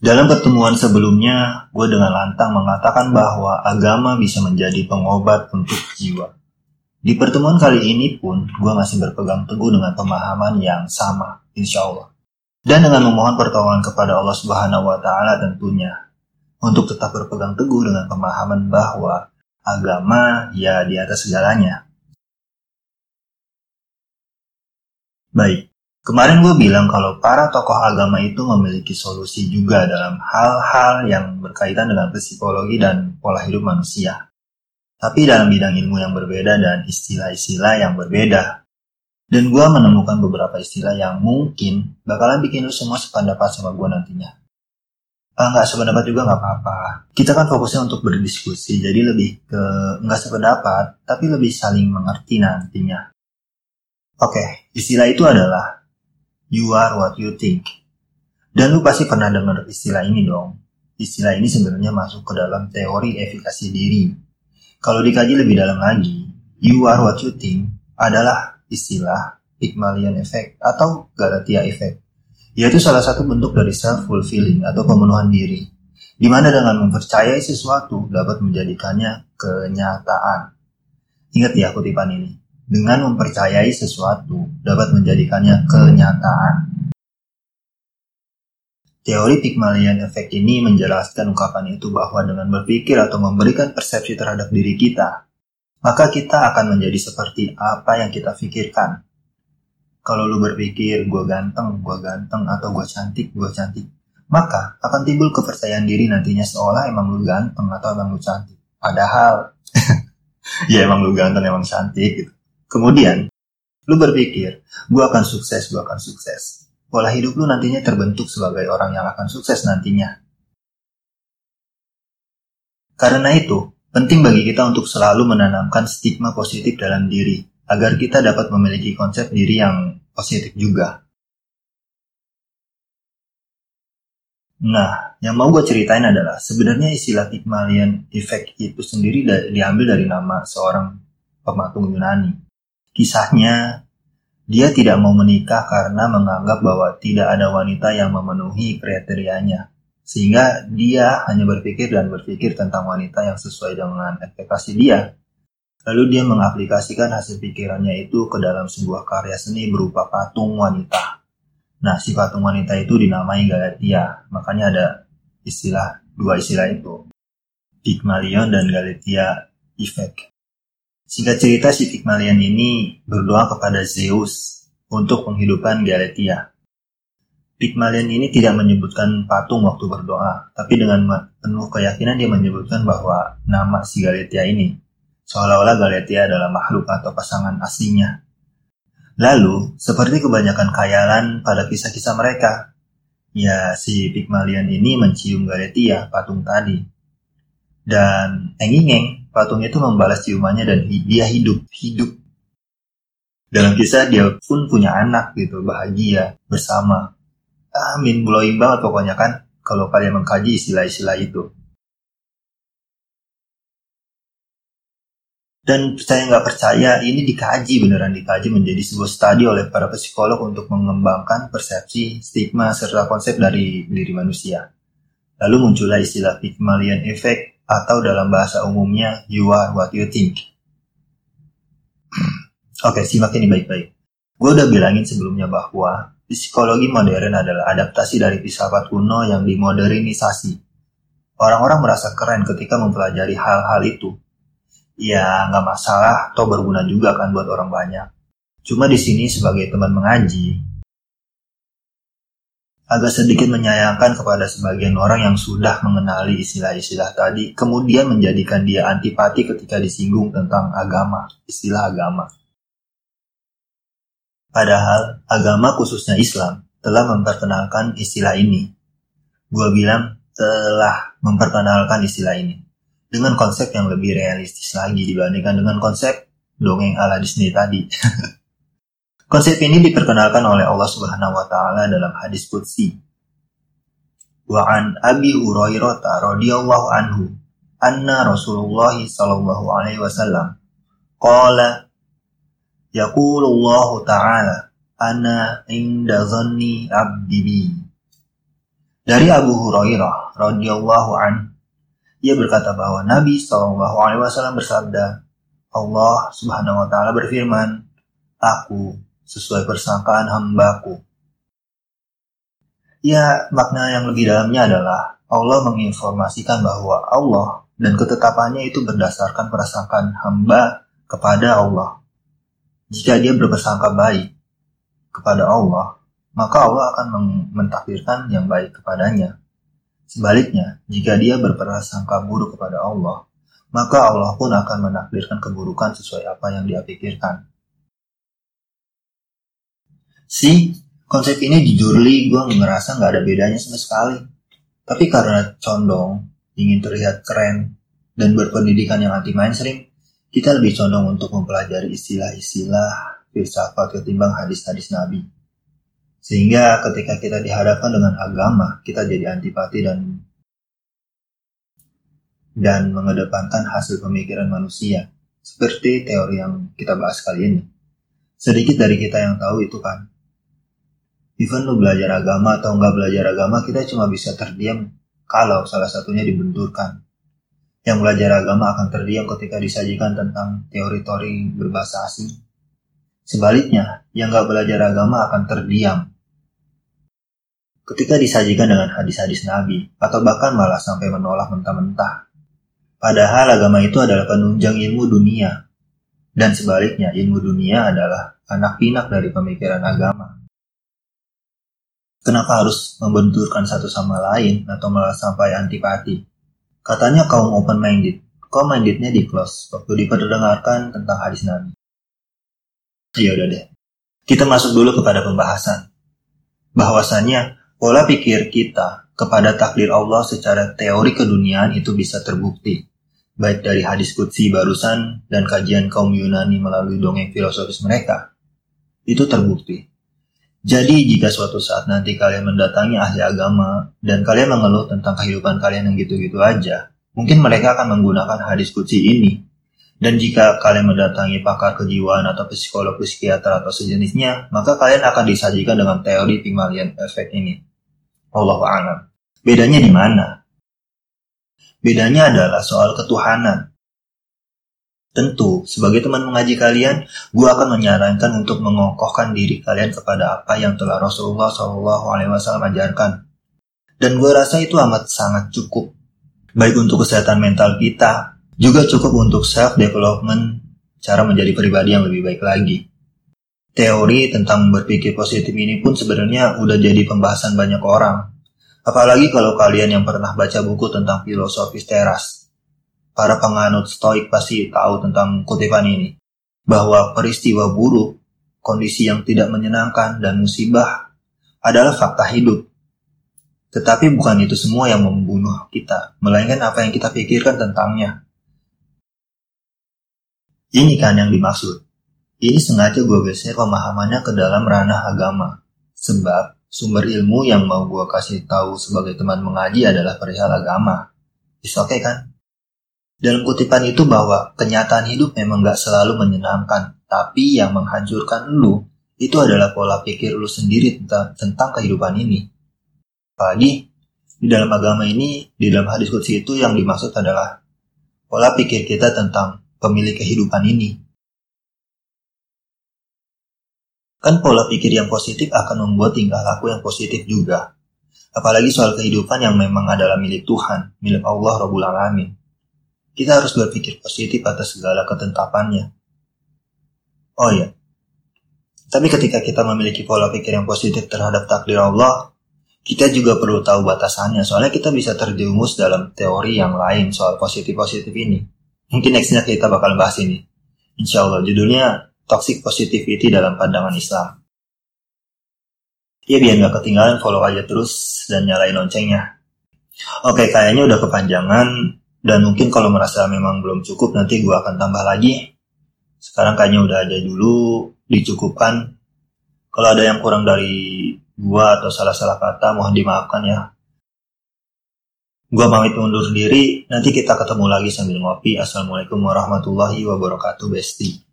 Dalam pertemuan sebelumnya, gue dengan lantang mengatakan bahwa agama bisa menjadi pengobat untuk jiwa. Di pertemuan kali ini pun, gue masih berpegang teguh dengan pemahaman yang sama, insya Allah. Dan dengan memohon pertolongan kepada Allah Subhanahu wa Ta'ala tentunya, untuk tetap berpegang teguh dengan pemahaman bahwa agama ya di atas segalanya. Baik, Kemarin gue bilang kalau para tokoh agama itu memiliki solusi juga dalam hal-hal yang berkaitan dengan psikologi dan pola hidup manusia. Tapi dalam bidang ilmu yang berbeda dan istilah-istilah yang berbeda. Dan gue menemukan beberapa istilah yang mungkin bakalan bikin lu semua sependapat sama gue nantinya. Ah, nggak sependapat juga nggak apa-apa. Kita kan fokusnya untuk berdiskusi, jadi lebih ke nggak sependapat, tapi lebih saling mengerti nantinya. Oke, istilah itu adalah You are what you think. Dan lu pasti pernah dengar istilah ini dong. Istilah ini sebenarnya masuk ke dalam teori efikasi diri. Kalau dikaji lebih dalam lagi, you are what you think adalah istilah Pygmalion Effect atau Galatia Effect, yaitu salah satu bentuk dari self-fulfilling atau pemenuhan diri, di mana dengan mempercayai sesuatu dapat menjadikannya kenyataan. Ingat ya kutipan ini dengan mempercayai sesuatu dapat menjadikannya kenyataan. Teori Pygmalion Effect ini menjelaskan ungkapan itu bahwa dengan berpikir atau memberikan persepsi terhadap diri kita, maka kita akan menjadi seperti apa yang kita pikirkan. Kalau lu berpikir gue ganteng, gue ganteng, atau gue cantik, gue cantik, maka akan timbul kepercayaan diri nantinya seolah emang lu ganteng atau emang lu cantik. Padahal, ya emang lu ganteng, emang cantik gitu. Kemudian, lu berpikir, gue akan sukses, gue akan sukses. Pola hidup lu nantinya terbentuk sebagai orang yang akan sukses nantinya. Karena itu, penting bagi kita untuk selalu menanamkan stigma positif dalam diri, agar kita dapat memiliki konsep diri yang positif juga. Nah, yang mau gue ceritain adalah sebenarnya istilah Pygmalion Effect itu sendiri diambil dari nama seorang pematung Yunani. Kisahnya, dia tidak mau menikah karena menganggap bahwa tidak ada wanita yang memenuhi kriterianya. Sehingga dia hanya berpikir dan berpikir tentang wanita yang sesuai dengan ekspektasi dia. Lalu dia mengaplikasikan hasil pikirannya itu ke dalam sebuah karya seni berupa patung wanita. Nah, si patung wanita itu dinamai Galatia. Makanya ada istilah, dua istilah itu. Pygmalion dan Galatia Effect. Singkat cerita si Pygmalion ini berdoa kepada Zeus untuk menghidupkan Galatia. Pygmalion ini tidak menyebutkan patung waktu berdoa, tapi dengan penuh keyakinan dia menyebutkan bahwa nama si Galatia ini seolah-olah Galatia adalah makhluk atau pasangan aslinya. Lalu, seperti kebanyakan khayalan pada kisah-kisah mereka, ya si Pygmalion ini mencium Galatia, patung tadi. Dan enging patung itu membalas ciumannya dan dia hidup hidup. Dalam kisah dia pun punya anak gitu bahagia bersama. Amin blowing banget pokoknya kan kalau kalian mengkaji istilah-istilah itu. Dan percaya nggak percaya ini dikaji beneran dikaji menjadi sebuah studi oleh para psikolog untuk mengembangkan persepsi stigma serta konsep dari diri manusia. Lalu muncullah istilah Pygmalion Effect atau dalam bahasa umumnya you are what you think. Oke, simak ini baik-baik. Gue udah bilangin sebelumnya bahwa psikologi modern adalah adaptasi dari filsafat kuno yang dimodernisasi. Orang-orang merasa keren ketika mempelajari hal-hal itu. Ya, nggak masalah, atau berguna juga kan buat orang banyak. Cuma di sini sebagai teman mengaji, agak sedikit menyayangkan kepada sebagian orang yang sudah mengenali istilah-istilah tadi, kemudian menjadikan dia antipati ketika disinggung tentang agama, istilah agama. Padahal, agama khususnya Islam telah memperkenalkan istilah ini. Gua bilang telah memperkenalkan istilah ini dengan konsep yang lebih realistis lagi dibandingkan dengan konsep dongeng ala Disney tadi. Konsep ini diperkenalkan oleh Allah Subhanahu wa taala dalam hadis qudsi. Wa an Abi Hurairah radhiyallahu anhu anna Rasulullah sallallahu alaihi wasallam qala yaqulu Allah taala ana inda zanni abdi bi Dari Abu Hurairah radhiyallahu an, ia berkata bahwa Nabi Shallallahu alaihi wasallam bersabda, Allah Subhanahu wa taala berfirman, "Aku sesuai persangkaan hambaku." Ya, makna yang lebih dalamnya adalah Allah menginformasikan bahwa Allah dan ketetapannya itu berdasarkan persangkaan hamba kepada Allah. Jika dia berpersangka baik kepada Allah, maka Allah akan mentakdirkan yang baik kepadanya. Sebaliknya, jika dia berprasangka buruk kepada Allah, maka Allah pun akan menakdirkan keburukan sesuai apa yang dia pikirkan. Si konsep ini jujur li gue ngerasa nggak ada bedanya sama sekali. Tapi karena condong, ingin terlihat keren, dan berpendidikan yang anti mainstream, kita lebih condong untuk mempelajari istilah-istilah filsafat ketimbang hadis-hadis Nabi. Sehingga ketika kita dihadapkan dengan agama, kita jadi antipati dan dan mengedepankan hasil pemikiran manusia, seperti teori yang kita bahas kali ini. Sedikit dari kita yang tahu itu kan, even lu belajar agama atau nggak belajar agama, kita cuma bisa terdiam kalau salah satunya dibenturkan. Yang belajar agama akan terdiam ketika disajikan tentang teori-teori berbahasa asing. Sebaliknya, yang nggak belajar agama akan terdiam ketika disajikan dengan hadis-hadis Nabi, atau bahkan malah sampai menolak mentah-mentah. Padahal agama itu adalah penunjang ilmu dunia, dan sebaliknya ilmu dunia adalah anak pinak dari pemikiran agama. Kenapa harus membenturkan satu sama lain atau malah sampai antipati? Katanya kaum open-minded, kaum mindednya di close waktu diperdengarkan tentang hadis Nabi. Ya udah deh, kita masuk dulu kepada pembahasan. Bahwasannya Pola pikir kita kepada takdir Allah secara teori keduniaan itu bisa terbukti, baik dari hadis kutsi barusan dan kajian kaum Yunani melalui dongeng filosofis mereka. Itu terbukti. Jadi jika suatu saat nanti kalian mendatangi ahli agama dan kalian mengeluh tentang kehidupan kalian yang gitu-gitu aja, mungkin mereka akan menggunakan hadis kutsi ini. Dan jika kalian mendatangi pakar kejiwaan atau psikolog psikiater atau sejenisnya, maka kalian akan disajikan dengan teori Pygmalion Effect ini. Allah a'lam. Bedanya di mana? Bedanya adalah soal ketuhanan. Tentu, sebagai teman mengaji kalian, gue akan menyarankan untuk mengokohkan diri kalian kepada apa yang telah Rasulullah SAW ajarkan. Dan gue rasa itu amat sangat cukup. Baik untuk kesehatan mental kita, juga cukup untuk self-development, cara menjadi pribadi yang lebih baik lagi. Teori tentang berpikir positif ini pun sebenarnya udah jadi pembahasan banyak orang. Apalagi kalau kalian yang pernah baca buku tentang filosofis teras. Para penganut stoik pasti tahu tentang kutipan ini. Bahwa peristiwa buruk, kondisi yang tidak menyenangkan, dan musibah adalah fakta hidup. Tetapi bukan itu semua yang membunuh kita, melainkan apa yang kita pikirkan tentangnya. Ini kan yang dimaksud. Ini sengaja gue geser pemahamannya ke dalam ranah agama. Sebab sumber ilmu yang mau gue kasih tahu sebagai teman mengaji adalah perihal agama. Oke okay, kan? Dalam kutipan itu bahwa kenyataan hidup memang gak selalu menyenangkan, tapi yang menghancurkan lu itu adalah pola pikir lu sendiri tentang, tentang kehidupan ini. Apalagi di dalam agama ini, di dalam hadis kudsi itu yang dimaksud adalah pola pikir kita tentang pemilik kehidupan ini. Kan pola pikir yang positif akan membuat tingkah laku yang positif juga. Apalagi soal kehidupan yang memang adalah milik Tuhan, milik Allah Rabbul Alamin. Kita harus berpikir positif atas segala ketentapannya. Oh iya, tapi ketika kita memiliki pola pikir yang positif terhadap takdir Allah, kita juga perlu tahu batasannya. Soalnya kita bisa terjerumus dalam teori yang lain soal positif-positif ini. Mungkin nextnya kita bakal bahas ini. Insya Allah judulnya toxic positivity dalam pandangan Islam. Ya biar nggak ketinggalan follow aja terus dan nyalain loncengnya. Oke kayaknya udah kepanjangan dan mungkin kalau merasa memang belum cukup nanti gue akan tambah lagi. Sekarang kayaknya udah aja dulu dicukupkan. Kalau ada yang kurang dari gue atau salah-salah kata mohon dimaafkan ya. Gue pamit undur diri, nanti kita ketemu lagi sambil ngopi. Assalamualaikum warahmatullahi wabarakatuh, Besti.